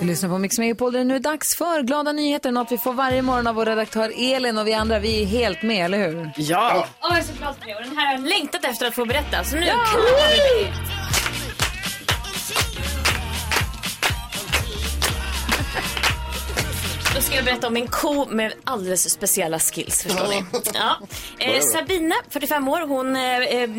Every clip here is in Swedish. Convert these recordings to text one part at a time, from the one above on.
Vi lyssnar på Mix Megapol det nu är dags för glada nyheter. Något vi får varje morgon av vår redaktör Elin och vi andra, vi är helt med, eller hur? Ja! Åh, jag är så glad för det. Och den här har jag längtat efter att få berätta. Så nu ja. klarar vi det. Jag berätta om en ko med alldeles speciella skills, förstår ni. Ja. Eh, Sabina, 45 år, hon eh, eh,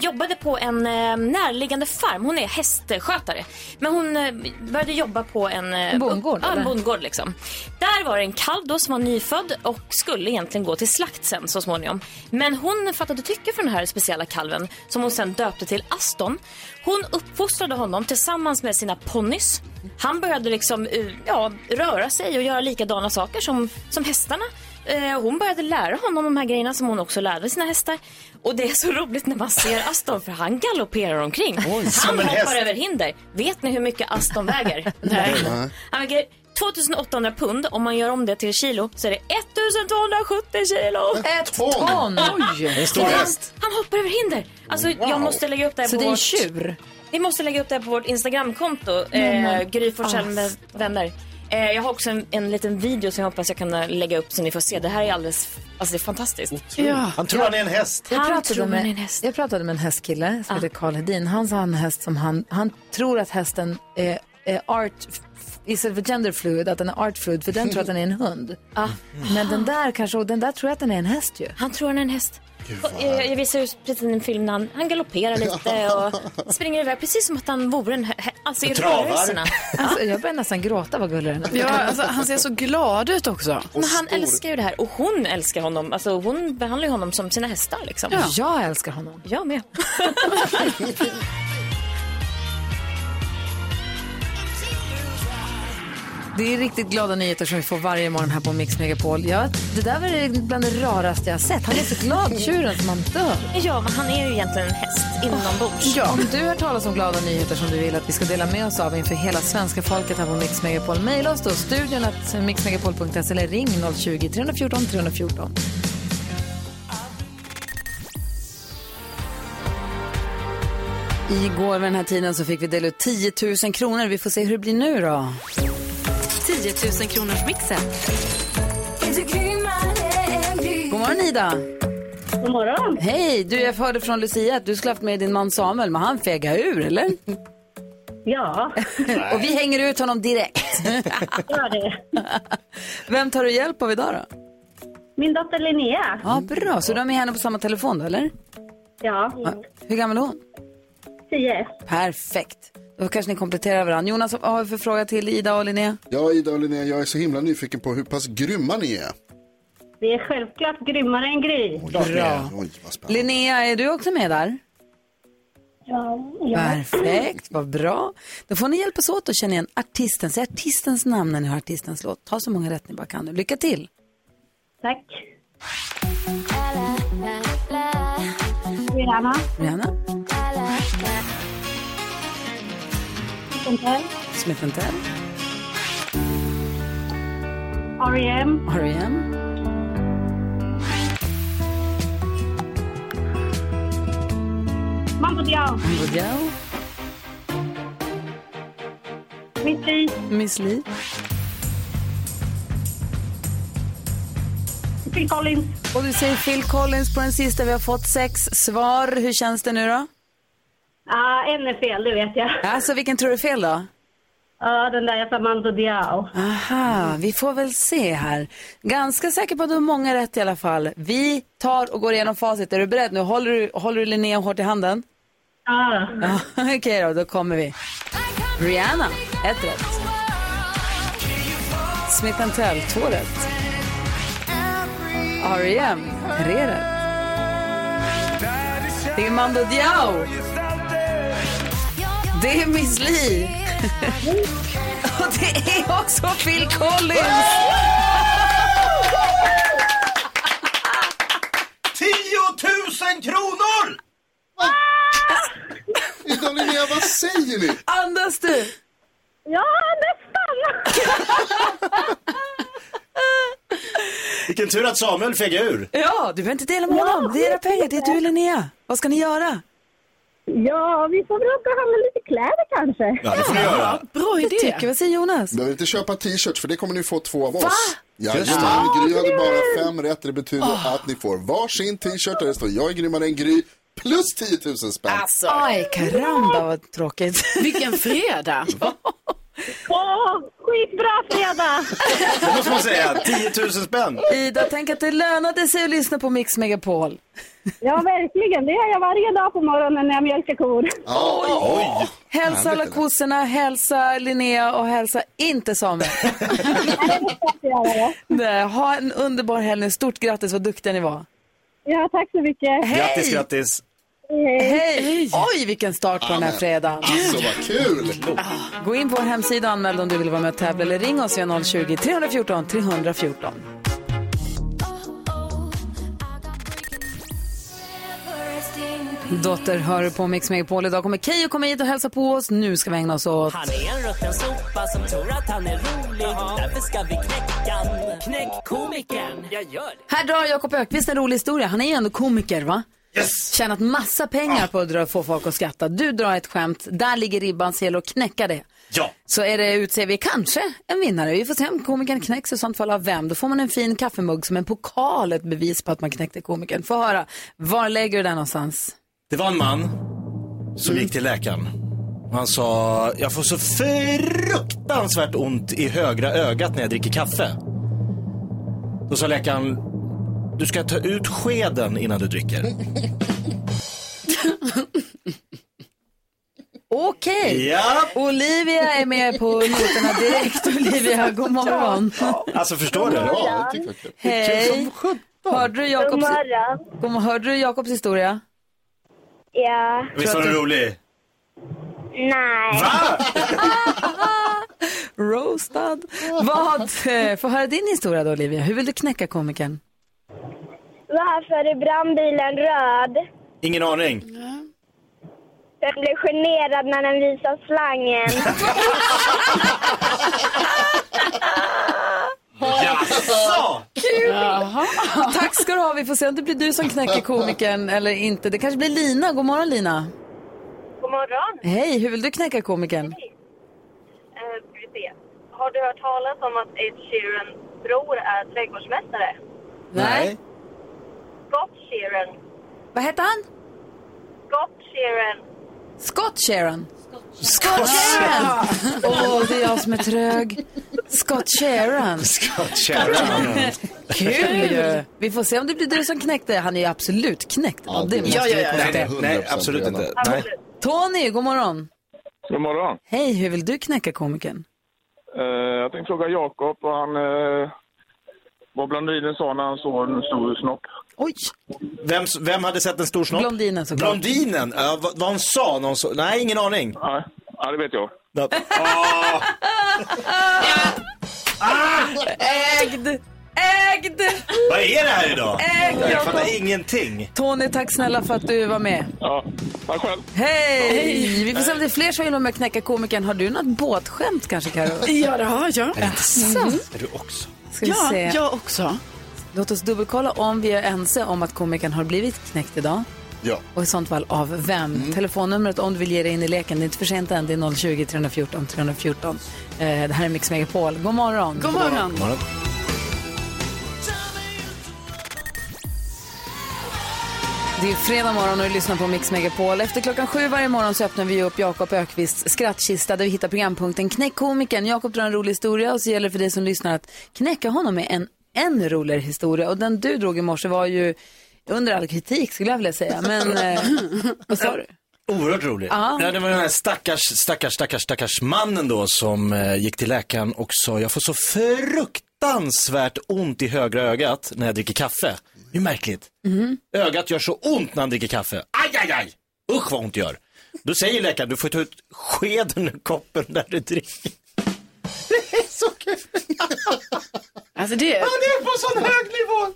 jobbade på en eh, närliggande farm. Hon är hästskötare. Men hon eh, började jobba på en... Eh, En bondgård, Ja, en bondgård liksom. Där var det en kalv då som var nyfödd och skulle egentligen gå till slakt sen så småningom. Men hon fattade tycke för den här speciella kalven som hon sen döpte till Aston. Hon uppfostrade honom tillsammans med sina ponnys. Han började liksom eh, ja, röra sig och göra likadana saker som, som hästarna. Eh, Hon började lära honom de här grejerna som hon också lärde sina hästar. Och det är så roligt när man ser Aston för han galopperar omkring. han som en hoppar häst. över hinder. Vet ni hur mycket Aston väger? Nej. Han väger 2800 pund. Om man gör om det till kilo så är det 1270 kilo. Ett ton! Oj! En stor häst. Han hoppar över hinder. Alltså, jag måste lägga upp det här Så på det är en vårt... tjur? Vi måste lägga upp det här på vårt Instagramkonto. Eh, Gry Forssell med vänner. Eh, jag har också en, en liten video som jag hoppas jag kan eh, lägga upp så ni får se. Det här är alldeles, alltså det är fantastiskt. Ja. Han tror han är en häst. Jag Han pratade, han är en med, häst. jag pratade med en hästkille som heter Karl Hedin. Han sa han en häst som han, han tror att hästen är, är art, istället för gender fluid, att den är art fluid, för den tror att den är en hund. Ja. Men den där kanske, och den där tror jag att den är en häst ju. Han tror han är en häst. Och, eh, jag visar ju precis en film när han, han galopperar lite och springer iväg precis som att han vore en hä- Alltså i travar. rörelserna. Alltså, jag börjar nästan gråta vad gullig den är. Ja, alltså, han ser så glad ut också. Men han älskar ju det här och hon älskar honom. Alltså hon behandlar ju honom som sina hästar liksom. Jag älskar honom. Jag med. Det är riktigt glada nyheter som vi får varje morgon här på Mix Megapol. Ja, det där var det bland det raraste jag har sett. Han är så glad, tjuren, som han dör. Ja, men han är ju egentligen en häst inombords. Ja. Om du har talat om glada nyheter som du vill att vi ska dela med oss av inför hela svenska folket här på Mix Megapol, mejla oss då, studion att mixmegapol.se eller ring 020-314 314. Igår vid den här tiden så fick vi dela ut 10 000 kronor. Vi får se hur det blir nu då. 10 000 kronors mixen. God morgon Ida! God morgon. Hej! Du, jag hörde från Lucia att du skulle haft med din man Samuel, men han fegade ur, eller? Ja, Och vi hänger ut honom direkt. gör det. Vem tar du hjälp av idag då? Min dotter Linnea. Ja, bra. Så du har med henne på samma telefon då, eller? Ja. Hur gammal är hon? tio. Perfekt. Då kanske ni kompletterar varandra. Jonas, vad har vi för fråga till Ida och Linnea? Ja, Ida och Linnea, jag är så himla nyfiken på hur pass grymma ni är. Vi är självklart grymmare än Gry. Bra. Oj, vad spännande. Linnea, är du också med där? Ja, ja. Perfekt, vad bra. Då får ni hjälpas åt att känna igen artisten. Säg artistens namn när ni hör artistens låt. Ta så många rätt ni bara kan nu. Lycka till! Tack. Rihanna. Rihanna, Chantel. Smith Tell, R.E.M. R.E.M. Mambo Diao. Mambo Diao, Missy. Miss Li, Phil Collins. Och du säger Phil Collins på den sista. Vi har fått sex svar. Hur känns det nu då? Ah, en är fel, det vet jag. Alltså, vilken tror du är fel då? Ja, den där jag sa Mando Diao. Aha, vi får väl se här. Ganska säker på att du har många rätt i alla fall. Vi tar och går igenom facit. Är du beredd nu? Håller du, håller du Linnea hårt i handen? Ja. Ja, Okej då, då kommer vi. Rihanna, ett rätt. Smith Tell, två rätt. R.E.M., tre rätt. Det är Mando Diao. Det är Miss Li. Och det är också Phil Collins. 10 kronor! Ida och Linnea, vad säger ni? Andas du? Ja, nästan. Vilken tur att Samuel fegade ur. Ja, du behöver inte dela med honom. Det är era pengar, det är du Linnea. Vad ska ni göra? Ja, vi får väl åka och handla lite kläder kanske. Ja, det får ni göra. Bra idé. Tycker, vad säger Jonas? Behöver inte köpa t-shirts för det kommer ni få två av oss. Va? Jajamän, Gry hade bara fem rätt. Det betyder att ni får varsin t-shirt där det står jag är grymmare än Gry plus 10 000 spänn. Aj, karamba vad tråkigt. Vilken fredag. Åh, skitbra fredag! Det måste man säga. 10 000 spänn. Ida, tänk att det lönade sig att lyssna på Mix Megapol. Ja, verkligen. Det gör jag varje dag på morgonen när jag mjölkar kor. Oj! Hälsa alla kossorna, hälsa Linnea och hälsa inte Samuel. Nej, ha en underbar helg. Stort grattis, vad duktiga ni var. Ja, tack så mycket. Grattis, grattis. Hej! Oj, vilken start på den här fredagen. Alltså vad kul! Gå in på vår hemsida och anmäl om du vill vara med och tävla eller ring oss via 020 314 314. Dotter hör på Mix Megapol. Idag kommer Keyyo komma hit och hälsa på oss. Nu ska vi ägna oss åt... Han är en rutten sopa som tror att han är rolig. Därför ska vi knäcka. Knäck komikern. Jag gör det. Här drar Jakob Ökvist en rolig historia. Han är ju ändå komiker, va? Yes! Tjänat massa pengar på att dra, få folk att skratta. Du drar ett skämt, där ligger ribban, så det att knäcka det. Ja. Så är det, utser vi kanske en vinnare. Vi får se om komikern knäcks i sånt fall av vem. Då får man en fin kaffemugg som en pokal, ett bevis på att man knäckte komikern. Få höra, var lägger du den någonstans? Det var en man som gick till läkaren. Han sa, jag får så fruktansvärt ont i högra ögat när jag dricker kaffe. Då sa läkaren, du ska ta ut skeden innan du dricker. Okej, Ja. Olivia är med på noterna direkt. Olivia, god morgon. Alltså förstår du? Ja, det tycker jag. Hej. Hörde du Jakobs, morgon. God morgon. hörde du Jakobs historia? Ja, Visst var den rolig? nej. Va? Roastad. Vad, eh, få höra din historia då Olivia. Hur vill du knäcka komikern? Varför är brandbilen röd? Ingen aning. Den blir generad när den visar slangen. Jaså? Tack ska du ha. Vi får se om det blir du som knäcker komikern eller inte. Det kanske blir Lina. God morgon Lina. God morgon. Hej, hur vill du knäcka komikern? Eh, ska vi se. Har du hört talas om att Ed Sheeran bror är trädgårdsmästare? Scott Sheeran. Vad heter han? Scott Sheeran. Scott Sharon. Scott Sharon! Åh, det är jag som är trög. Scott Sharon. Scott Sharon. Kul ju! Vi får se om det blir du som knäckte. Han är ju absolut knäckt. Ja, det måste Ja, ja, ja. konstatera. Nej, nej, absolut inte. Nej. Tony, god morgon. God morgon. Hej, hur vill du knäcka komikern? Eh, jag tänkte fråga Jakob vad han... Uh, vad blondinen sa när han såg en stor snopp. Oj, Vem, vem hade sett en stor snopp? blondinen såklart. Blondinen? Ja, vad, vad hon sa? Någon så... Nej, ingen aning. Nej, ja, det vet jag. Ja. Ah, Ägd! Ägd! vad är det här idag? Ägd, Jag fattar ingenting. Tony, tack snälla för att du var med. Ja, tack själv. Hej! Vi får se om det är fler som vill vara med och knäcka komikern. Har du något båtskämt kanske, Karo? Ja, det har jag. Är du också? Ska vi Ja, se. jag också. Låt oss dubbelkolla om vi är ense om att komikern har blivit knäckt idag. Ja. Och i sånt fall av vem? Telefonnumret om du vill ge dig in i leken, det är inte för sent än, det är 020 314 314. Eh, det här är Mix Megapol. God morgon! God morgon. Det är fredag morgon och du lyssnar på Mix Megapol. Efter klockan sju varje morgon så öppnar vi upp Jakob Ökvists skrattkista där vi hittar programpunkten Knäck komikern. Jakob drar en rolig historia och så gäller det för dig som lyssnar att knäcka honom med en ännu roligare historia. Och den du drog i morse var ju under all kritik skulle jag vilja säga. Men eh, vad sa du? Oerhört rolig. Ja. Ja, det var den här stackars, stackars, stackars, stackars mannen då som eh, gick till läkaren och sa jag får så fruktansvärt ont i högra ögat när jag dricker kaffe. Det är märkligt. Ögat gör så ont när han dricker kaffe. Aj, aj, aj! Usch vad ont det gör. Då säger läkaren, du får ta ut skeden ur koppen när du dricker. Det är så kul. Alltså det, Han är på sån hög nivå.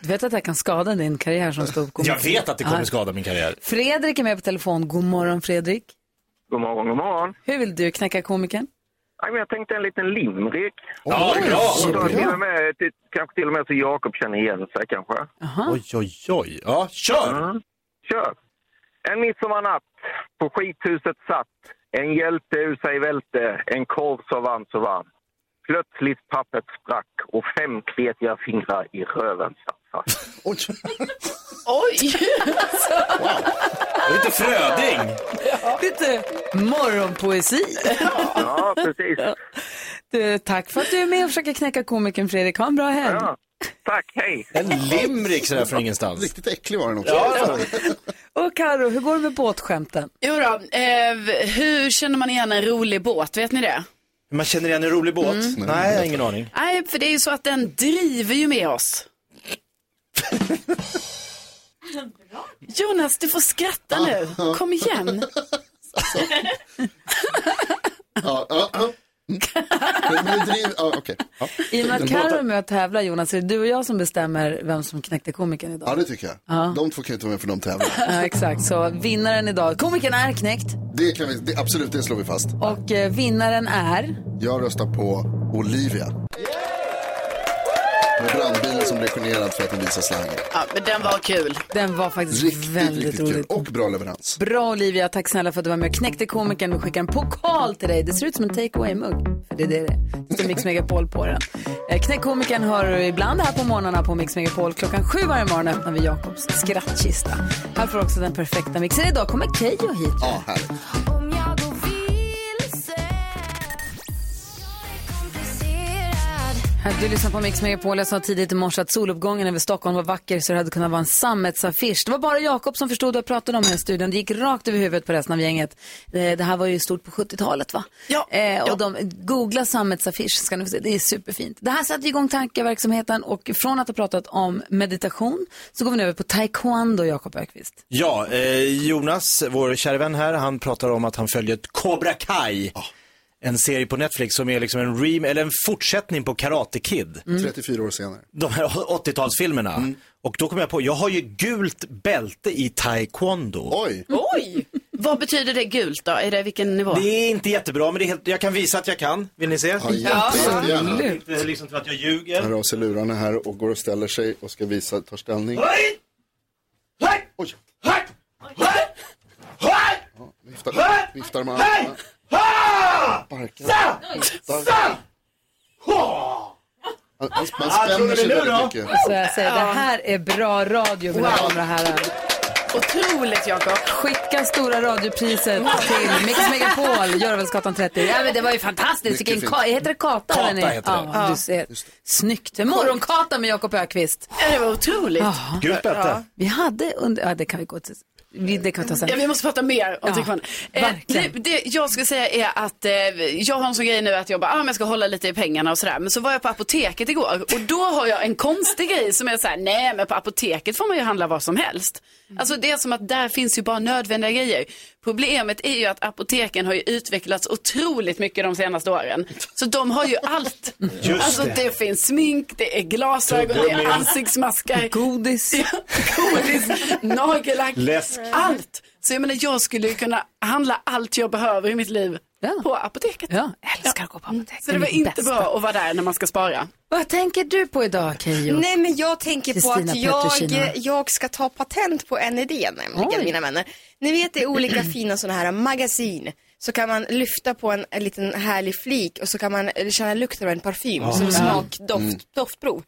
Du vet att det här kan skada din karriär som ståuppkomiker? Jag vet att det kommer skada min karriär. Fredrik är med på telefon. God morgon Fredrik. God morgon, god morgon. Hur vill du knäcka komikern? Nej, men jag tänkte en liten limrik. Ja, bra! Och då till och med, till, kanske till och med så Jakob känner igen sig kanske. Oj, oj, oj. Ja, kör! Mm. Kör! En midsommarnatt på skithuset satt en hjälte ur sig välte, en korv så varm så varm. Plötsligt pappret sprack och fem kletiga fingrar i röven satt fast. Oj. Oj! Lite Fröding. Lite morgonpoesi. Ja, precis. Du, tack för att du är med och försöker knäcka komikern Fredrik. Ha en bra helg. Ja. Tack, hej! En limrik sådär från ingenstans. Riktigt äcklig var den också. Ja, Och Karo, hur går det med båtskämten? Jo då, eh, hur känner man igen en rolig båt? Vet ni det? man känner igen en rolig båt? Nej, jag har ingen aning. Nej, för det är ju så att den driver ju med oss. Jonas, du får skratta nu. Kom igen. Ja, ja, ja. Men det driver, ja, okej. Ja. I och med att båten- är med och tävlar, Jonas, är det du och jag som bestämmer vem som knäckte komikern idag? Ja, det tycker jag. Ja. De två kan ju inte vara med för de tävlar. Ja, exakt. Så vinnaren idag, komikern är knäckt Det kan vi, det, absolut, det slår vi fast. och eh, vinnaren är... Jag röstar på Olivia. Med brandbilen som blev generad för att den visar slangen. Ja, men den var kul. Den var faktiskt Riktigt, väldigt riktigt kul. roligt. Och bra leverans. Bra Olivia, tack snälla för att du var med och knäckte komikern. Vi skickar en pokal till dig. Det ser ut som en take away-mugg. För det är det det. Det står Mix Megapol på den. Eh, Knäck komikern hör du ibland här på morgnarna på Mix Megapol. Klockan sju varje morgon öppnar vi Jakobs skrattkista. Här får också den perfekta mixen. Idag kommer Keyyo hit. Ja, härligt. Du lyssnar på Mix Megapol. Jag sa tidigt i morse att soluppgången över Stockholm var vacker så det hade kunnat vara en sammetsaffisch. Det var bara Jakob som förstod vad jag pratade om här i studion. Det gick rakt över huvudet på resten av gänget. Det, det här var ju stort på 70-talet va? Ja. Eh, och Ja. de, googla sammetsaffisch ska ni få se. Det är superfint. Det här satte igång tankeverksamheten och från att ha pratat om meditation så går vi nu över på taekwondo, Jakob Ökvist. Ja, eh, Jonas, vår kära vän här, han pratar om att han följer Cobra Kai. En serie på Netflix som är liksom en rem eller en fortsättning på Karate Kid. 34 år senare. De här 80-talsfilmerna. Och då kom jag på, jag har ju gult bälte i taekwondo. Oj! Oj! Vad betyder det gult då? Är det vilken nivå? Det är inte jättebra, men det är helt, jag kan visa att jag kan. Vill ni se? Ja, jätte, jättegärna. Inte liksom att jag ljuger. Han av sig lurarna här och går och ställer sig och ska visa, tar ställning. Hej! Hej! Oj! Hej! Hej! Hej! Viftar, viftar med armarna. Sparkar. Viftar. Han, han, man tror spänner sig väldigt mycket. Så jag säger, det här är bra radio mina damer och herrar. Otroligt Jakob. Skicka stora radiopriset till Mix Megapol, Görvelsgatan 30. Ja, men det var ju fantastiskt. Vilken ka- heter det kata? Kata eller nej? heter det. Ja, du ser. Snyggt. Morgonkata med Jakob Ökvist. Ja, Det var otroligt. Gult bälte. Vi hade under... Ja, det kan vi gå till. Vi, det kan vi ta sen. Ja, vi måste prata mer om Ja, taekwondo. Eh, verkligen. det, det jag ska säga är att eh, jag har en sån grej nu att jag bara, ah, jag ska hålla lite i pengarna och sådär. Men så var jag på apoteket igår och då har jag en konstig grej som är så här, nej men på apoteket får man ju handla vad som helst. Alltså det är som att där finns ju bara nödvändiga grejer. Problemet är ju att apoteken har ju utvecklats otroligt mycket de senaste åren. Så de har ju allt. Just alltså det. det. finns smink, det är glasögon, det är ansiktsmaskar. Godis. Godis, nagellack, Läsk. allt. Så jag menar, jag skulle ju kunna handla allt jag behöver i mitt liv Ja. på apoteket. Ja, älskar att gå på apoteket. Så det var är inte bästa. bra att vara där när man ska spara. Vad tänker du på idag, Keyyo? Nej men jag tänker på Kristina att jag, jag ska ta patent på en idé nämligen Oj. mina vänner. Ni vet det är olika fina sådana här magasin. Så kan man lyfta på en, en liten härlig flik och så kan man eh, känna lukten av en parfym som smak, doft, doftprov.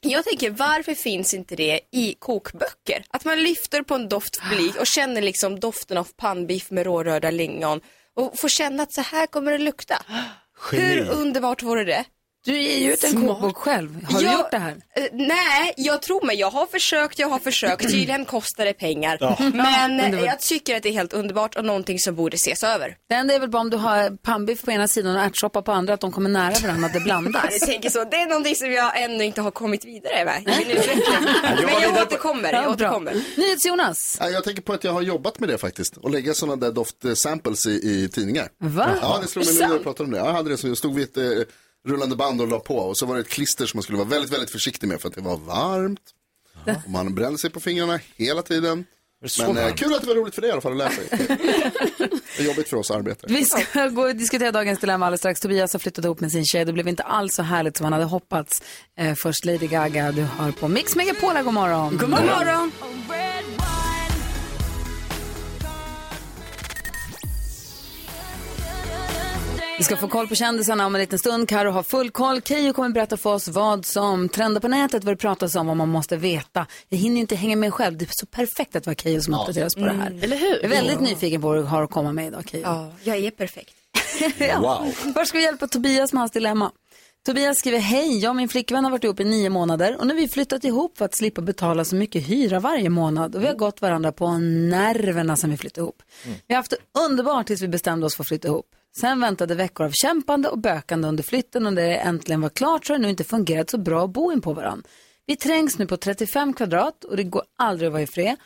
Jag tänker varför finns inte det i kokböcker? Att man lyfter på en doftflik och känner liksom doften av pannbiff med rårörda lingon och får känna att så här kommer det lukta. Hur underbart vore det? Du ger ju ut en kokbok själv. Har du Jag- gjort det här? Eh, nej, jag tror mig. Jag har försökt, jag har försökt. Tydligen kostar det pengar. Ja. Men det eh, jag tycker att det är helt underbart och någonting som borde ses över. Det enda är väl bara om du har pannbiff på ena sidan och ärtsoppa på andra, att de kommer nära varandra, att det blandas. Jag tänker så. Det är någonting som jag ännu inte har kommit vidare med. Men jag återkommer. Jag Ja, återkommer. NyhetsJonas. Ja, Jag tänker på att jag har jobbat med det faktiskt. Och lägga sådana där doftsamples i, i tidningar. Va? Ja, det slog mig nu när jag pratade om det. Jag hade det som jag stod vid ett, eh, rullande band och la på. Och så var det ett klister som man skulle vara väldigt, väldigt försiktig med för att det var varmt. Och man brände sig på fingrarna hela tiden. Men eh, kul att det var roligt för dig i alla fall att lära sig. Det är jobbigt för oss arbetare. Vi ska gå och diskutera dagens dilemma alldeles strax. Tobias har flyttat ihop med sin tjej. Det blev inte alls så härligt som han hade hoppats. Eh, först Lady Gaga, du hör på Mix Megapol. här. God morgon. God morgon. Vi ska få koll på kändisarna om en liten stund. Karo har full koll. Keyyo kommer berätta för oss vad som trendar på nätet, vad det pratas om, vad man måste veta. Jag hinner ju inte hänga med själv. Det är så perfekt att vara Keyyo som uppdaterar oss på det här. Eller hur? Jag är väldigt nyfiken på vad du har att komma med idag, Keyyo. Ja, jag är perfekt. Wow. Först ska vi hjälpa Tobias med hans dilemma. Tobias skriver, hej, jag och min flickvän har varit ihop i nio månader och nu har vi flyttat ihop för att slippa betala så mycket hyra varje månad och vi har gått varandra på nerverna sen vi flyttade ihop. Vi har haft det underbart tills vi bestämde oss för att flytta ihop. Sen väntade veckor av kämpande och bökande under flytten och när det äntligen var klart så har det nu inte fungerat så bra att bo in på varandra. Vi trängs nu på 35 kvadrat och det går aldrig att vara i fred.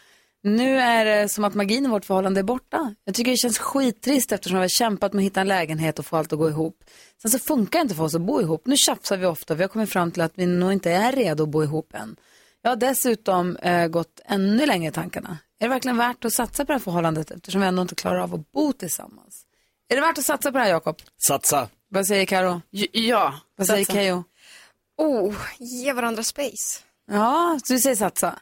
Nu är det som att magin i vårt förhållande är borta. Jag tycker det känns skittrist eftersom vi har kämpat med att hitta en lägenhet och få allt att gå ihop. Sen så funkar det inte för oss att bo ihop. Nu tjafsar vi ofta. Vi har kommit fram till att vi nog inte är redo att bo ihop än. Jag har dessutom eh, gått ännu längre i tankarna. Är det verkligen värt att satsa på det här förhållandet eftersom vi ändå inte klarar av att bo tillsammans? Är det värt att satsa på det här, Jakob? Satsa. Vad säger Karo? J- Ja. Vad säger satsa. Keyyo? Oh, ge varandra space. Ja, så du säger satsa.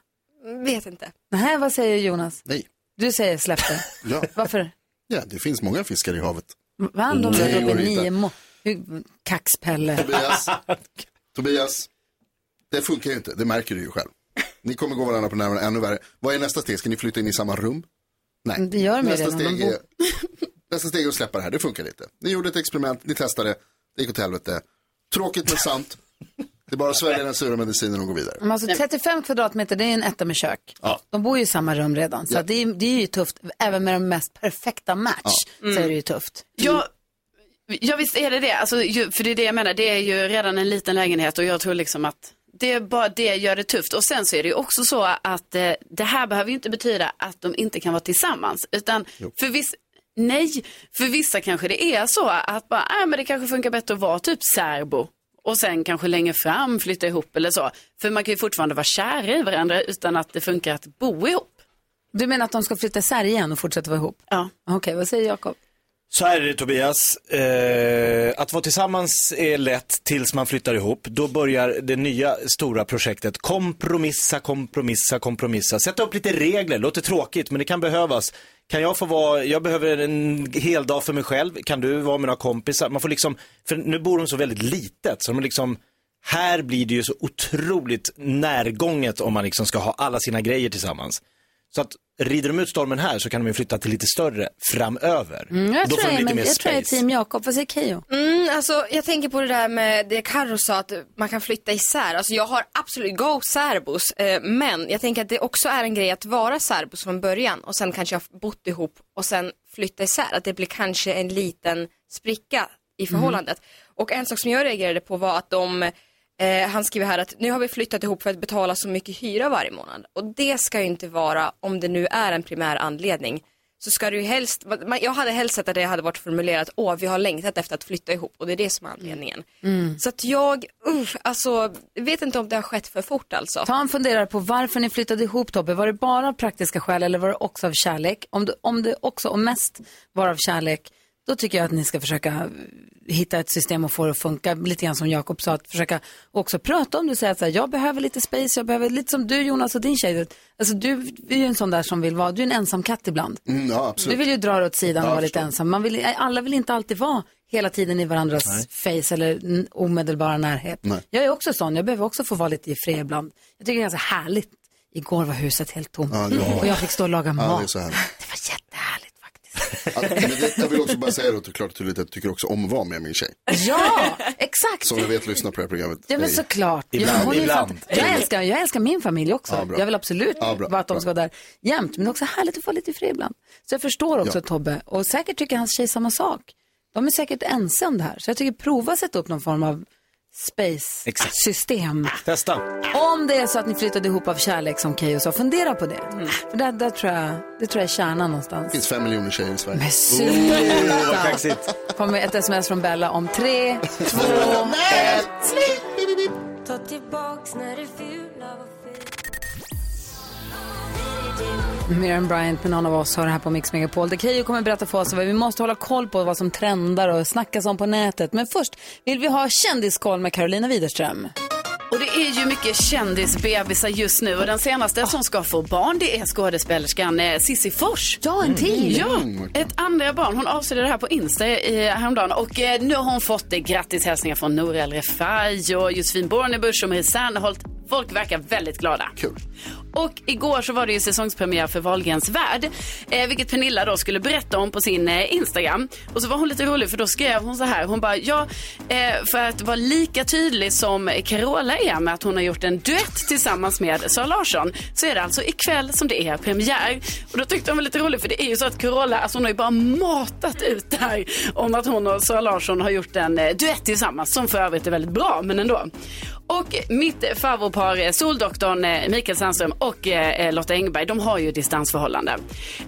Vet inte. Nej, vad säger Jonas? Nej. Du säger släpp det. Ja. Varför? ja, det finns många fiskar i havet. Vann de där uppe i inte. nio må... Kaxpelle. Tobias, Tobias, det funkar ju inte, det märker du ju själv. Ni kommer gå varandra på nerverna ännu värre. Vad är nästa steg? Ska ni flytta in i samma rum? Nej. Det gör de ju nästa redan. Steg, är, nästa steg är att släppa det här, det funkar inte. Ni gjorde ett experiment, ni testade, det gick åt helvete. Tråkigt men sant. Det är bara att svälja den sura medicinen och gå vidare. Men alltså 35 kvadratmeter, det är en etta med kök. Ja. De bor ju i samma rum redan. Så Ja. det, är, det är ju tufft. Även med de mest perfekta match så är det ju tufft. Ja, ja visst är det det. Alltså, ju, för det är det jag menar, det är ju redan en liten lägenhet och jag tror liksom att det är bara det gör det tufft. Och sen så är det ju också så att eh, det här behöver ju inte betyda att de inte kan vara tillsammans. Utan för vissa, nej, för vissa kanske det är så att bara, äh, men det kanske funkar bättre att vara typ särbo. Och sen kanske längre fram flytta ihop eller så. För man kan ju fortfarande vara kära i varandra utan att det funkar att bo ihop. Du menar att de ska flytta isär igen och fortsätta vara ihop? Ja. Okej, vad säger Jakob? Så här är det Tobias, eh, att vara tillsammans är lätt tills man flyttar ihop. Då börjar det nya stora projektet kompromissa, kompromissa, kompromissa. Sätta upp lite regler, låter tråkigt men det kan behövas. Kan jag få vara, jag behöver en hel dag för mig själv, kan du vara med några kompisar? Man får liksom, för nu bor de så väldigt litet så de liksom här blir det ju så otroligt närgånget om man liksom ska ha alla sina grejer tillsammans. Så att rider de ut stormen här så kan de ju flytta till lite större framöver. Mm, jag då tror får de jag, lite men, mer jag tror jag är space. team Jakob. Vad säger Keyyo? Mm, alltså, jag tänker på det där med det Carro sa att man kan flytta isär. Alltså, jag har absolut go särbos, eh, men jag tänker att det också är en grej att vara särbos från början och sen kanske ha bott ihop och sen flytta isär. Att det blir kanske en liten spricka i förhållandet. Och en sak som jag reagerade på var att de Eh, han skriver här att nu har vi flyttat ihop för att betala så mycket hyra varje månad. Och det ska ju inte vara, om det nu är en primär anledning, så ska det ju helst, man- jag hade helst sett att det hade varit formulerat, åh vi har längtat efter att flytta ihop och det är det som är anledningen. Så att jag, usch, alltså, vet inte om det har skett för fort alltså. Ta en funderare på varför ni flyttade ihop Tobbe. Var det bara av praktiska skäl eller var det också av kärlek? Om det, om det också och mest var av kärlek, då tycker jag att ni ska försöka hitta ett system och få det att funka. Lite grann som Jakob sa, att försöka också prata om det. Säga att jag behöver lite space, jag behöver lite som du Jonas och din tjej. Alltså du är ju en sån där som vill vara, du är en ensam katt ibland. Mm, ja. Du vill ju dra dig åt sidan Ja, och vara lite ensam. Man vill, alla vill inte alltid vara hela tiden i varandras Nej. face eller omedelbara närhet. Nej. Jag är också sån, jag behöver också få vara lite i fred ibland. Jag tycker det är ganska härligt. Igår var huset helt tomt Ja, och jag fick stå och laga mat. det. Det var jättehärligt. Ja, men det, jag vill också bara säga då, klart och tydligt att jag tycker också om att vara med min tjej. Ja, exakt. Som jag vet lyssnar på det här programmet. Ja men såklart. Ibland, ja, hon är ju ibland. Jag älskar, jag älskar min familj också. Ja, jag vill absolut Ja, bra, att de ska vara där jämt. Men det är också härligt att få lite fri ibland. Så jag förstår också Ja. Tobbe. Och säkert tycker hans tjej samma sak. De är säkert ense om det här. Så jag tycker prova att sätta upp någon form av space-system. Testa. Om det är så att ni flyttade ihop av kärlek som Keyyo sa, fundera på det. För där, där tror jag, det tror jag är kärnan någonstans. Det finns fem miljoner tjejer i Sverige. Men Oh, sluta! kommer ett sms från Bella om tre, två, ett. Ta tillbaks när fula Miriam Bryant med någon av oss har det här på Mix Megapol. Det Keyyo kommer berätta för oss vad vi måste hålla koll på vad som trendar och snackas om på nätet. Men först vill vi ha kändiskoll med Carolina Widerström. Och det är ju mycket kändisbebisar just nu och den senaste som ska få barn det är skådespelerskan eh, Sissi Fors. Ja, en till. Ja, ett andra barn. Hon avslöjade det här på Insta i, häromdagen och eh, nu har hon fått eh, grattishälsningar från Nour El Refai och Josefin Bornebusch och Marie Serneholt. Folk verkar väldigt glada. Kul. Och igår så var det ju säsongspremiär för Wahlgrens värld, eh, vilket Pernilla då skulle berätta om på sin eh, Instagram. Och så var hon lite rolig för då skrev hon så här, hon bara, ja, eh, för att vara lika tydlig som Carola är med att hon har gjort en duett tillsammans med Sara Larsson, så är det alltså ikväll som det är premiär. Och då tyckte hon var lite rolig för det är ju så att Carola, alltså hon har ju bara matat ut det här om att hon och Sara Larsson har gjort en eh, duett tillsammans, som för övrigt är väldigt bra, men ändå. Och mitt favoritpar, eh, Soldoktorn eh, Mikael Sandström och eh, eh, Lotta Engberg, de har ju distansförhållande.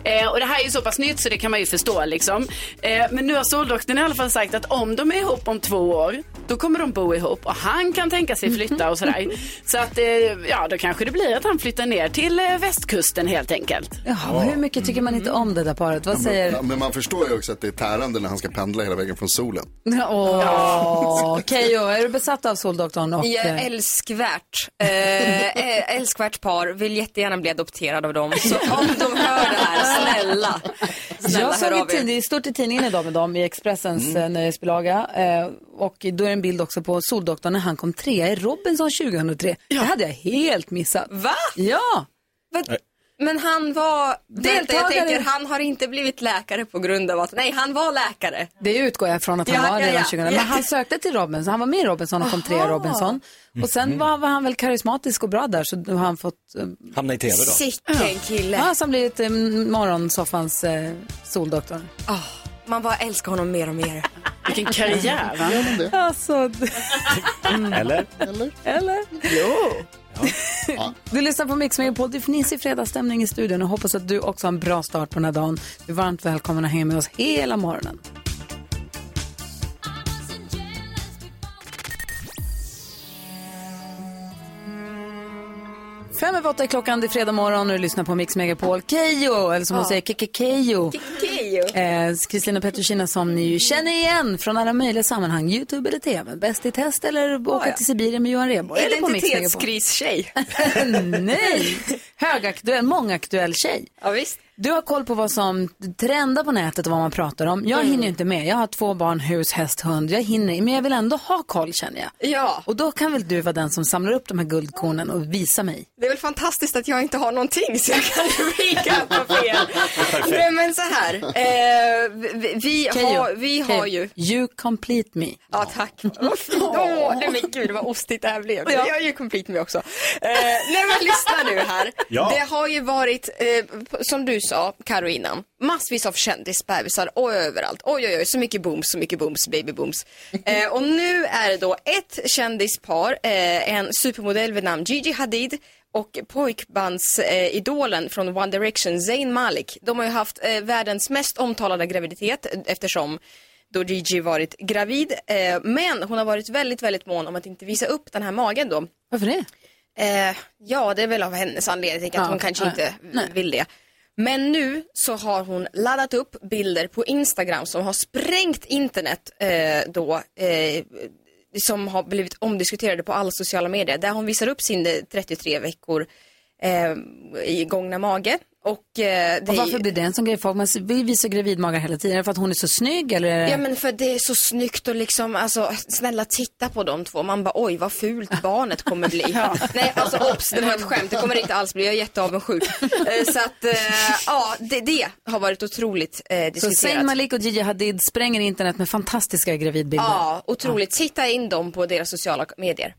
Eh, och det här är ju så pass nytt så det kan man ju förstå liksom. Eh, men nu har Soldoktorn i alla fall sagt att om de är ihop om två år, då kommer de bo ihop och han kan tänka sig flytta och sådär. så att, eh, ja då kanske det blir att han flyttar ner till eh, västkusten helt enkelt. Jaha, hur mycket tycker man inte om det där paret? Vad Ja, säger... men man förstår ju också att det är tärande när han ska pendla hela vägen från solen. Åh, Keyyo, är du besatt av Soldoktorn? Och, Ja, eh, älskvärt. Eh, älskvärt par. Vill jättegärna bli adopterad av dem. Så om de hör det här, snälla. Snälla, jag såg det stort i tidningen idag med dem i Expressens Mm. nöjesbilaga. Och då är en bild också på Soldoktorn när han kom trea i Robinson 2003. Det hade jag helt missat. Va? Ja! Men han var, Deltagare. jag tänker, han har inte blivit läkare på grund av att, nej han var läkare. Det utgår jag från att han Ja, var ja, redan ja. 2000. Men Ja. han sökte till Robinson, han var med i Robinson och kom trea i. Robinson. Och sen var, var han väl karismatisk och bra där så då har han fått... Eh, Hamna i tv då. Sicken kille. ja, så han blivit eh, morgonsoffans eh, Soldoktor. Ah, man bara älskar honom mer och mer. Vilken karriär va? Gör man det? Alltså, Eller? Eller? eller? Jo. Du lyssnar på Mix Megapol. Det finns i fredagsstämning i studion och hoppas att du också har en bra start på den här dagen. Du är varmt välkommen att hänga med oss hela morgonen. Fem över åtta är klockan, det är fredag morgon och du lyssnar på Mix Megapol. Keyyo, eller som hon säger, Keke Eh, Kristina Petrushina som ni ju känner igen från alla möjliga sammanhang. Youtube eller TV. Bäst i test eller åka till Sibirien med Johan Rheborg. Identitetskris-tjej. Nej, högaktuell, mångaktuell tjej. Ja, visst. Du har koll på vad som trendar på nätet och vad man pratar om. Jag hinner ju inte med. Jag har två barn, hus, häst, hund. Jag hinner, men jag vill ändå ha koll känner jag. Ja, Och då kan väl du vara den som samlar upp de här guldkornen och visa mig. det är väl fantastiskt att jag inte har någonting så jag kan vika på fel. Nej men så här, eh, vi, vi, har, vi har Keyyo, ju You complete me. Ja, tack. Åh, nej men gud vad ostigt det här blev. Jag är ju complete med också. Eh, nej men lyssna nu här. Ja. Det har ju varit, eh, som du sa, Karo innan, massvis av kändisbebisar och överallt. Oj, oj, oj, så mycket booms, så mycket booms, baby booms. Eh, och nu är det då ett kändispar, eh, en supermodell vid namn Gigi Hadid och pojkbandsidolen från One Direction, Zayn Malik. De har ju haft eh, världens mest omtalade graviditet eh, eftersom då Gigi varit gravid. Eh, men hon har varit väldigt, väldigt mån om att inte visa upp den här magen då. Varför det? Eh, ja, det är väl av hennes anledning. Att Ja, hon kanske inte nej. vill det. Men nu så har hon laddat upp bilder på Instagram som har sprängt internet eh, då, eh, som har blivit omdiskuterade på alla sociala medier. Där hon visar upp sin eh, 33 veckor eh, i gångna mage. Och, eh, det Och varför blir det en sån grej? Folk man visar gravidmagar hela tiden. Är det för att hon är så snygg eller? Ja men för det är så snyggt och liksom, alltså snälla titta på de två. Man bara oj vad fult barnet kommer bli. Nej alltså obs, det var ett skämt. Det kommer det inte alls bli. Jag är jätteavundsjuk. Eh, så att, eh, ja det, det har varit otroligt eh, Så diskuterat. Zayn Malik och Gigi Hadid spränger internet med fantastiska gravidbilder. Ja, otroligt. Titta in dem på deras sociala medier.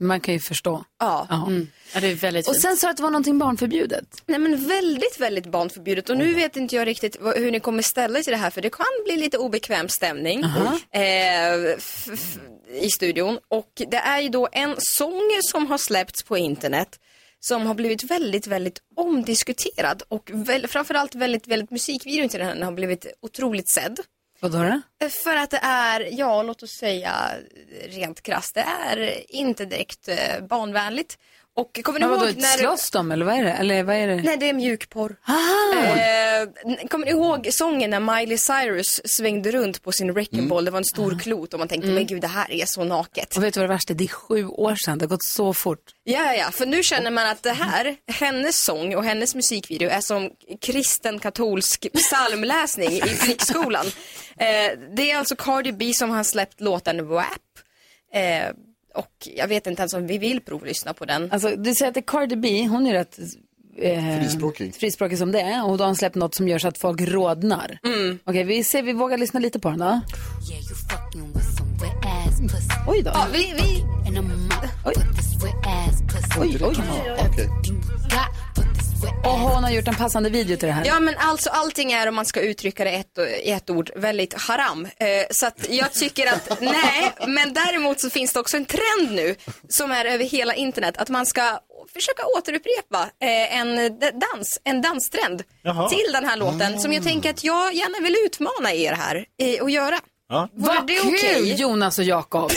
Man kan ju förstå. Ja. Mm. Ja, det är väldigt Och fint. sen sa du att det var någonting barnförbjudet. Nej men väldigt, väldigt barnförbjudet. Och nu vet inte jag riktigt vad, hur ni kommer ställa er till det här för det kan bli lite obekväm stämning eh, i studion. Och det är ju då en sång som har släppts på internet som har blivit väldigt, väldigt omdiskuterad och väl, framförallt väldigt, väldigt musikvideon till den har blivit otroligt sedd. Vadå då? För att det är, ja låt oss säga rent krasst, det är inte direkt eh, barnvänligt. Och kommer ni Men vadå, ihåg när... slåss de eller vad är det? Eller vad är det? Nej, det är mjukporr. Ah! Eh, kommer ni ihåg sången när Miley Cyrus svängde runt på sin wrecking ball? Det var en stor klot och man tänkte, men gud det här är så naket. Och vet du vad det värsta är? Det är sju år sedan. Det har gått så fort. Ja, ja, ja, för nu känner man att det här, hennes sång och hennes musikvideo är som kristen katolsk psalmläsning i flickskolan. Eh, det är alltså Cardi B som har släppt låten WAP. Eh, och jag vet inte ens om vi vill provlyssna på den. Alltså, du säger att det är Cardi B, hon är rätt eh, Frispråkig. frispråkig som det är. Och då har hon släppt något som gör så att folk rodnar. Mm. Okej, vi ser, vi vågar lyssna lite på den då. Oj då. Ja, vi, vi... Oj. Oj, oj. Okej. Och hon har gjort en passande video till det här. Ja men alltså allting är om man ska uttrycka det ett, i ett ord väldigt haram. Eh, så att jag tycker att nej, men däremot så finns det också en trend nu som är över hela internet att man ska försöka återupprepa eh, en dans, en danstrend Jaha. till den här låten som jag tänker att jag gärna vill utmana er här eh, att göra. Ja. Vad det kul okej? Jonas och Jakob.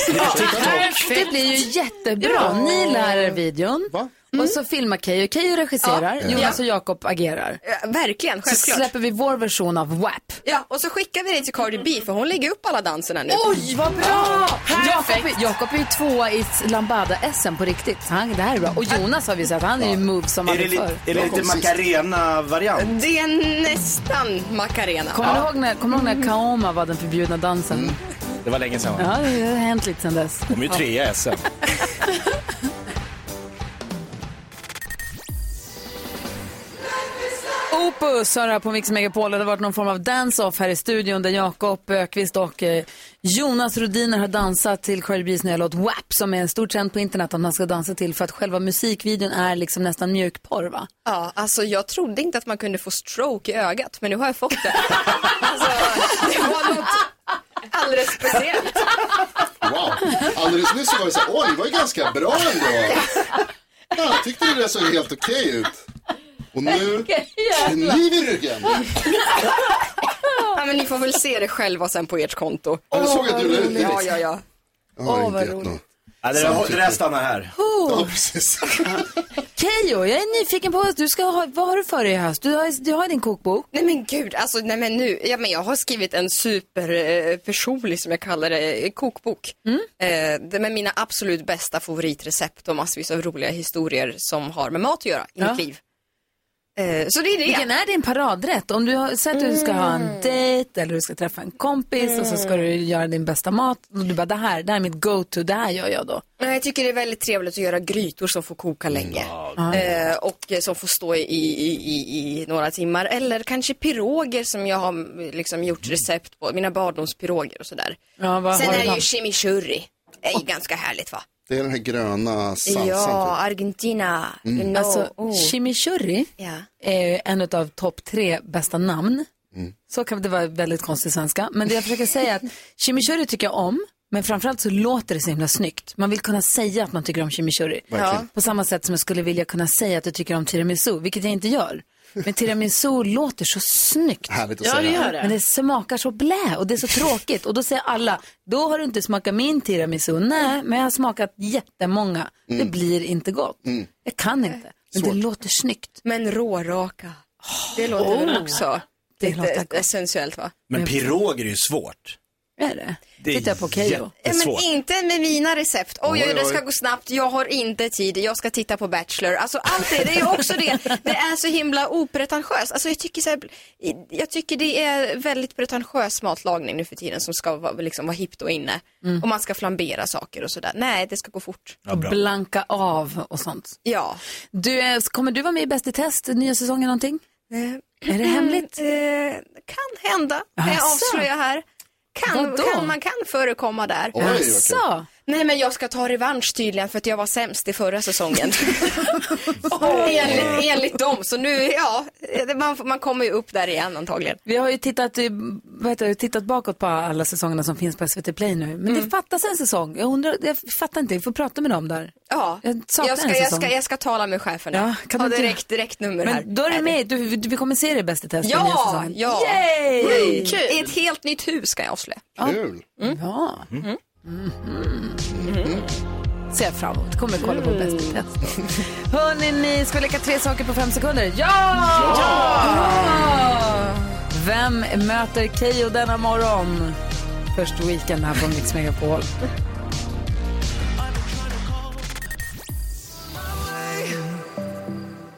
Det blir ju jättebra. Ni lär er videon. Va? Och så filmar Keyyo. Keyyo regisserar, Ja. Jonas Ja. och Jakob agerar. Ja, verkligen, Så självklart. släpper vi vår version av WAP. Ja, och så skickar vi det till Cardi B för hon lägger upp alla danserna nu. Oj, vad bra! Jakob, är- Jakob är ju tvåa i Lambada-SM på riktigt. Så han, det här är bra. Och Jonas har vi sett, han är ju move som Är det, aldrig lite, förr. är det lite Macarena-variant? Det är nästan Macarena. Kommer du ihåg när, kommer du ihåg när Kaoma var den förbjudna dansen? Det var länge sedan? Ja, det har hänt lite sedan dess. De är ju trea i SM. Opus har på Mix Megapol. Det har varit någon form av dance-off här i studion där Jakob Ökvist och eh, Jonas Rodiner har dansat till Cardi B's nya låt WAP som är en stor trend på internet att man ska dansa till för att själva musikvideon är liksom nästan mjukporr va? Ja, alltså jag trodde inte att man kunde få stroke i ögat, men nu har jag fått det. alltså, det var något alldeles speciellt. Wow. Alldeles nyss så var det så här, åh, det var ju ganska bra ändå. Ja, jag tyckte det där såg helt okej ut. Och nu, kniv i ryggen. Ja, men ni får väl se det själva sen på ert konto. Ja, du såg att du la ut det. Ja, ja, ja. Jag har Åh, inte vad gett roligt. något. Ja, det, där, det där stannar här. Ja, precis. Keyyo, jag är nyfiken på vad du ska ha, vad har du för dig i höst? Du har, du har din kokbok. Nej men gud, alltså nej men nu, ja, men jag har skrivit en superpersonlig, som jag kallar det, kokbok. Mm. Eh, det med mina absolut bästa favoritrecept och massvis av roliga historier som har med mat att göra i Ja. mitt liv. Eh, så det är det. Vilken är din paradrätt? Om du har, att du ska ha Mm. en dejt eller du ska träffa en kompis och så ska du göra din bästa mat. Och du bara, det här, det här är mitt go-to, det här gör jag då. Nej, Jag tycker det är väldigt trevligt att göra grytor som får koka länge. Eh, och som får stå i, i, i, i några timmar. Eller kanske piroger som jag har mm, liksom gjort recept på. Mina barndomspiroger och sådär. Ja, vad Sen har är du det ju chimichurri. Det är ju ganska härligt va? Det är den här gröna salsan. Ja, typ. Argentina. You know. Alltså, oh. chimichurri Ja. är en av topp tre bästa namn. Mm. Så kan det vara väldigt konstig svenska. Men det jag försöker säga är att chimichurri tycker jag om. Men framförallt så låter det så himla snyggt. Man vill kunna säga att man tycker om chimichurri. Verkligen. På samma sätt som jag skulle vilja kunna säga att jag tycker om tiramisu, vilket jag inte gör. Men tiramisu låter så snyggt. Härligt att Ja, säga. det gör det. Men det smakar så blä och det är så tråkigt. Och då säger alla, då har du inte smakat min tiramisu. Nej, men jag har smakat jättemånga. Det blir inte gott. Jag kan inte. Men det låter snyggt. Men råraka. Det låter väl också det lite låter gott. essentiellt va? Men piroger är ju svårt. Är det? Det är Tittar på Keyyo. Ja, men inte med mina recept. Oj, Oj, oj, det ska gå snabbt. Jag har inte tid. Jag ska titta på Bachelor. Alltså allt det, det är också det. Det är så himla opretentiöst. Alltså jag tycker så här, jag tycker det är väldigt pretentiös matlagning nu för tiden som ska vara, liksom, vara hippt och inne. Och man ska flambera saker och sådär. Nej, det ska gå fort. Ja, bra. Blanka av och sånt. Ja. Du, eh, kommer du vara med i Bäst i test, nya säsongen någonting? Är det hemligt? Eh, kan hända. Kan jag avslöja här. Kan, Vadå? kan, man kan förekomma där. Oj. Så. Nej men jag ska ta revansch tydligen för att jag var sämst i förra säsongen. enligt, enligt dem, så nu, ja, det- man, man kommer ju upp där igen antagligen. Vi har ju tittat, vad heter det, tittat bakåt på alla säsongerna som finns på SVT Play nu. Men det fattas en säsong. Jag undrar, jag fattar inte, vi får prata med dem där. Ja, Jag jag ska, jag, ska, jag ska tala med cheferna. Ja, kan ha du direkt, direkt nummer här. Men då är du med, du, du, vi kommer se dig Bäst i test för nya Ja, säsongen. ja. Yay! Mm. I ett helt nytt hus ska jag avslöja. Kul. Ja. Mm. Ser jag fram emot. Kommer kolla på Bäst i test. Hörni, ni ska leka tre saker på fem sekunder? Ja! ja! Vem möter Keyyo denna morgon? Först Weekend här på Mix Megapol.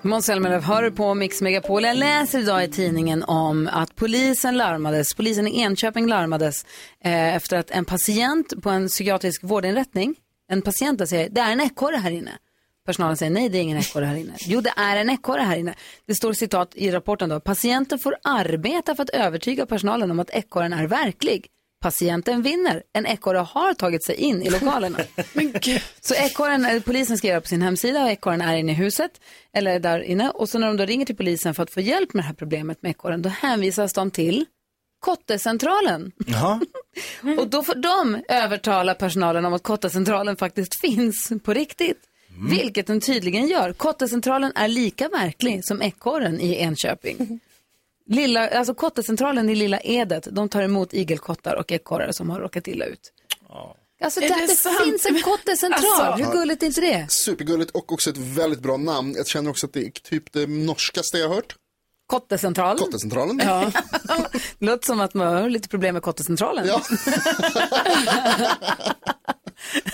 Måns Zelmerlöw hör på Mix Megapol. Jag läser idag i tidningen om att polisen larmades, polisen i Enköping larmades eh, efter att en patient på en psykiatrisk vårdinrättning, en patient säger det är en ekorre här inne. Personalen säger nej, det är ingen ekorre här inne. Jo, det är en ekorre här inne. Det står citat i rapporten då. Patienten får arbeta för att övertyga personalen om att ekorren är verklig. Patienten vinner. En ekorre har tagit sig in i lokalerna. Så ekorren, eh, polisen skriver på sin hemsida och ekorren är inne i huset, eller där inne. Och så när de då ringer till polisen för att få hjälp med det här problemet med ekorren, då hänvisas de till Kottecentralen. Jaha. Och då får de övertala personalen om att Kottecentralen faktiskt finns på riktigt. Vilket den tydligen gör. Kottecentralen är lika verklig som ekorren i Enköping. Lilla, alltså Kottecentralen i Lilla Edet, de tar emot igelkottar och ekorrar som har råkat illa ut. Alltså Är det, det det finns en kottecentral, Alltså. hur gulligt är inte det? Supergulligt och också ett väldigt bra namn. Jag känner också att det är typ det norskaste jag har hört. Kottecentralen. Kottecentralen. Ja. Det låter som att man har lite problem med Kottecentralen. Ja.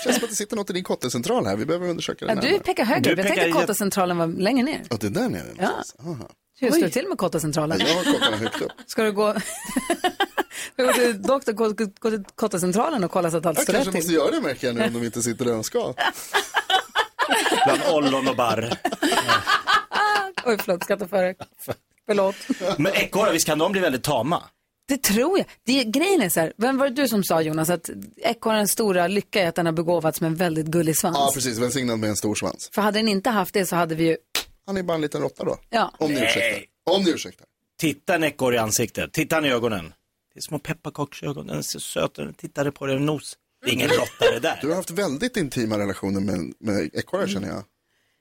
Känns som att det sitter något i din kottecentral här. Vi behöver undersöka det Ja, du pekar högre upp. Jag tänkte att Kottecentralen var längre ner. Ja, det är där nere. Ja. Aha. Hur står det till med Kottecentralen? Jag har kottarna högt upp. Ska du gå, Ska du gå till doktor, gå, gå till Kottecentralen och kolla så att allt Jag står kanske rätt måste till? göra det märker jag nu om de inte sitter där de ska. Bland ollon och barr. Oj, förlåt, skrattar före. Förlåt. Men ekorrar, visst kan de bli väldigt tama? Det tror jag. Det, grejen är så här, vem var det du som sa Jonas att ekorrens stora lycka är att den har begåvats med en väldigt gullig svans? Ja, precis. Välsignad med en stor svans. För hade den inte haft det så hade vi ju, Han är bara en liten råtta då. ja. Om ni Nej. ursäktar. Om ni ursäktar. Titta en ekorre i ansiktet, titta han i ögonen. Det är små pepparkaksögon, den är så söt, den tittar på dig i nos. Det är ingen råtta det där. Du har haft väldigt intima relationer med, med ekorrar känner jag.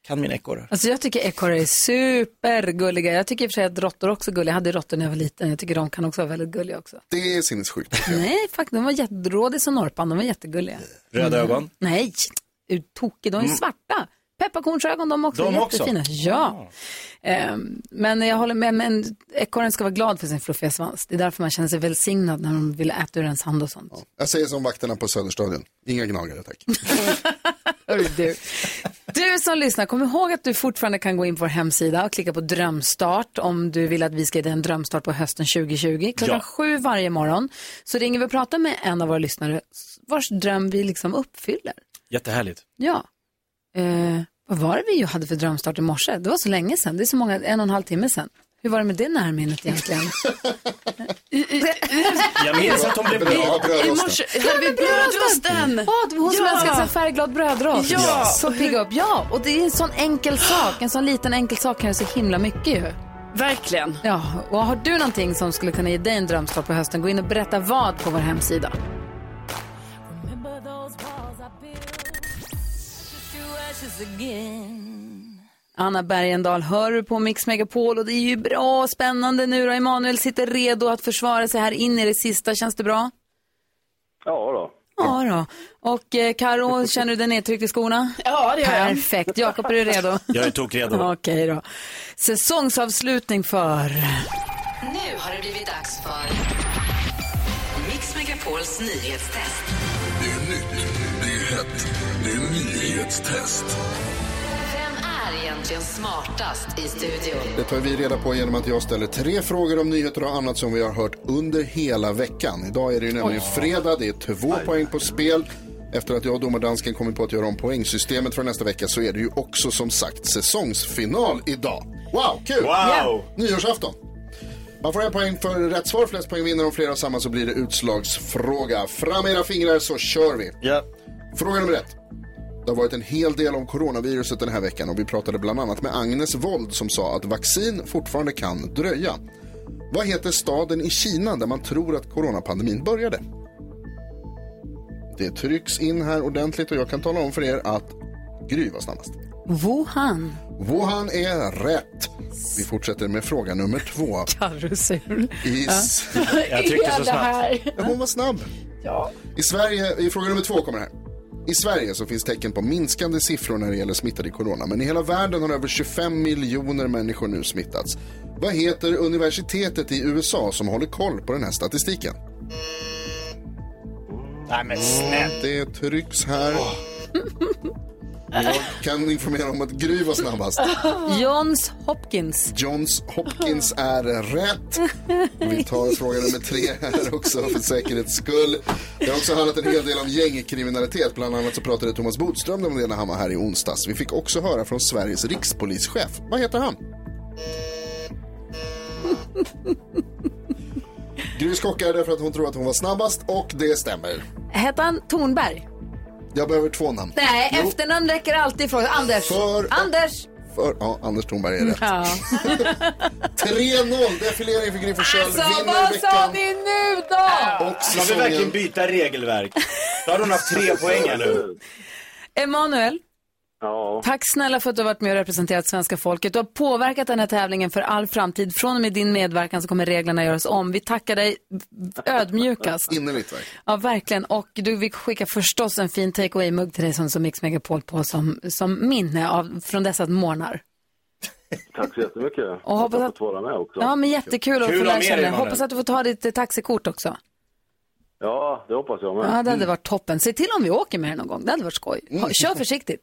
Kan min ekorre. Alltså jag tycker ekorrar är supergulliga. Jag tycker i och för sig att råttor också är gulliga. Jag hade råttor när jag var liten. Jag tycker de kan också vara väldigt gulliga också. Det är sinnessjukt. tycker jag. Nej, faktiskt. De var jätterådiga som norpan. De var jättegulliga. Röda ögon. Nej, är du tokig? De är Mm. svarta. Pepparkornsögon de också. De också? Jättefina. Ja. Ehm, men jag håller med, men ekorren ska vara glad för sin fluffiga svans. Det är därför man känner sig välsignad när de vill äta ur ens hand och sånt. Jag säger som vakterna på Söderstadion. Inga gnagare tack. Du. du som lyssnar, kom ihåg att du fortfarande kan gå in på vår hemsida och klicka på drömstart om du vill att vi ska ge dig en drömstart på hösten 2020. Klockan Ja. sju varje morgon så ringer vi och pratar med en av våra lyssnare vars dröm vi liksom uppfyller. Jättehärligt. Ja. Eh, vad var det vi hade för drömstart i morse? Det var så länge sedan. Det är så många, en och en halv timme sedan. Hur var det med det närminnet egentligen? Jag minns att hon blev Bra, glad. I morse hade vi brödrosten. Det var hon som Ja. älskade så här färgglad brödrost. Ja. Så pigg upp. Ja, och det är en sån enkel sak. En sån liten enkel sak kan göra så himla mycket ju. Verkligen. Ja, och har du någonting som skulle kunna ge dig en drömstart på hösten, gå in och berätta vad på vår hemsida. Anna Bergendahl hör du på Mix Megapol och det är ju bra och spännande nu då. Emanuel sitter redo att försvara sig här in i det sista. Känns det bra? Ja då. Ja då. Och eh, Karo, känner du dig nedtryckt i skorna? Ja, det gör jag. Perfekt. Jakob, är du redo? Jag är tokredo. Okej då. Säsongsavslutning för... Nu har det blivit dags för Mix Megapols nyhetstest. Nyhetstest. Vem är egentligen smartast i studion? Det tar vi reda på genom att jag ställer tre frågor om nyheter och annat som vi har hört under hela veckan. Idag är det ju nämligen fredag, det är två poäng på spel. Efter att jag och domardansken kommit på att göra om poängsystemet för nästa vecka så är det ju också som sagt säsongsfinal idag. Wow, kul! Wow! Nyårsafton. Man får en poäng för rätt svar, flest poäng vinner. Om flera samma så blir det utslagsfråga. Fram era fingrar så kör vi. Ja. Fråga nummer ett. Det har varit en hel del om coronaviruset den här veckan och vi pratade bland annat med Agnes Wold som sa att vaccin fortfarande kan dröja. Vad heter staden i Kina där man tror att coronapandemin började? Det trycks in här ordentligt och jag kan tala om för er att Gry var snabbast. Wuhan. Wuhan är rätt. Vi fortsätter med fråga nummer två. Karusell. I... Jag tryckte så snabbt. här? Ja, hon var snabb. Ja. I Sverige, i fråga nummer två kommer det här. I Sverige så finns tecken på minskande siffror när det gäller smittade i corona. Men i hela världen har över 25 miljoner människor nu smittats. Vad heter universitetet i USA som håller koll på den här statistiken? Nej men snälla. Det trycks här. Jag kan informera om att Gry var snabbast. Johns Hopkins. Johns Hopkins är rätt. Vi tar fråga nummer tre här också för säkerhets skull. Det har också handlat en hel del om gängkriminalitet. Bland annat så pratade Thomas Bodström om det när han var här i onsdags. Vi fick också höra från Sveriges rikspolischef. Vad heter han? Gry skockar därför att hon tror att hon var snabbast och det stämmer. Hette han Tornberg? Jag behöver två namn. Nej, Jo, efternamn räcker alltid ifrån. Anders. För- Anders. För, ja, Anders Thornberg är rätt. Ja. 3-0, defilering för Gry Forssell. Alltså, vad sa veckan. ni nu då? Och Ska vi verkligen byta regelverk? Då har hon haft tre poäng nu. Emanuel, Ja. tack snälla för att du har varit med och representerat svenska folket. Du har påverkat den här tävlingen för all framtid. Från och med din medverkan så kommer reglerna göras om. Vi tackar dig ödmjukast. Innerligt verkligen. Ja, verkligen. Och du, vi skickar förstås en fin take away-mugg till dig som, som Mix Megapol på som, som minne av, från dessa morgnar. Tack så jättemycket. Och hoppas Jag har att- fått vara med också. Ja, men jättekul att få att lära känna dig, dig. Hoppas att du får ta ditt taxikort också. Ja, det hoppas jag med. Ja, det hade varit toppen. Se till om vi åker med det någon gång. Det hade varit skoj. Ha- Kör försiktigt.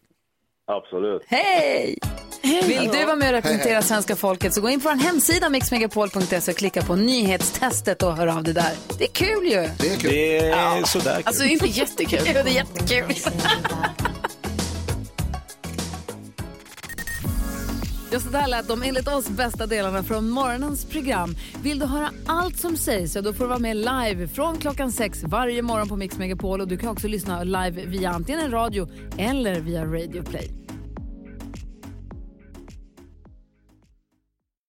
Absolut. Hej! Vill du vara med och representera Hej, hej. svenska folket så gå in på vår hemsida mixmegapol.se och klicka på nyhetstestet och hör av dig där. Det är kul ju. Det är kul. Det är sådär kul. Alltså inte jättekul. Jo, det är jättekul. Ja, så där lät de enligt oss bästa delarna från morgonens program. Vill du höra allt som sägs så då får du vara med live från klockan sex varje morgon på Mix Megapol och du kan också lyssna live via antingen en radio eller via Radio Play.